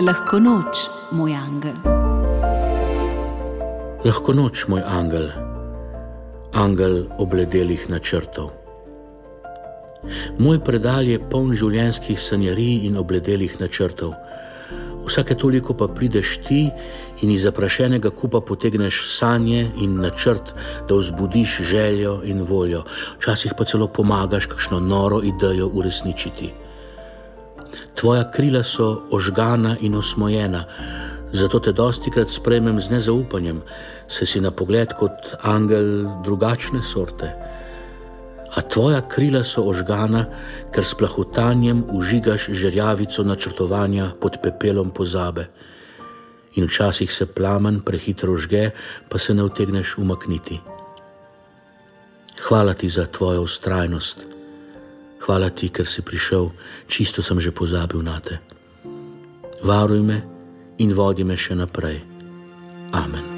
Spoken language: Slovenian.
Lahko noč, moj angel. Lahko noč, moj angel, angel obledelih načrtov. Moj predal je poln življenjskih sanjarij in obledelih načrtov. Vsake toliko pa prideš ti in iz zaprašenega kupa potegneš sanje in načrt, da vzbudiš željo in voljo, včasih pa celo pomagaš kakšno noro idejo uresničiti. Tvoja krila so ožgana in osmojena, zato te dosti krat sprejmem z nezaupanjem, saj si na pogled kot angel drugačne sorte a tvoja krila so ožgana, ker s plahutanjem užigaš žerjavico načrtovanja pod pepelom pozabe. In včasih se plamen prehitro žge, pa se ne utegneš umakniti. Hvala ti za tvojo ustrajnost, hvala ti, ker si prišel, čisto sem že pozabil na te. Varuj me in vodi me še naprej. Amen.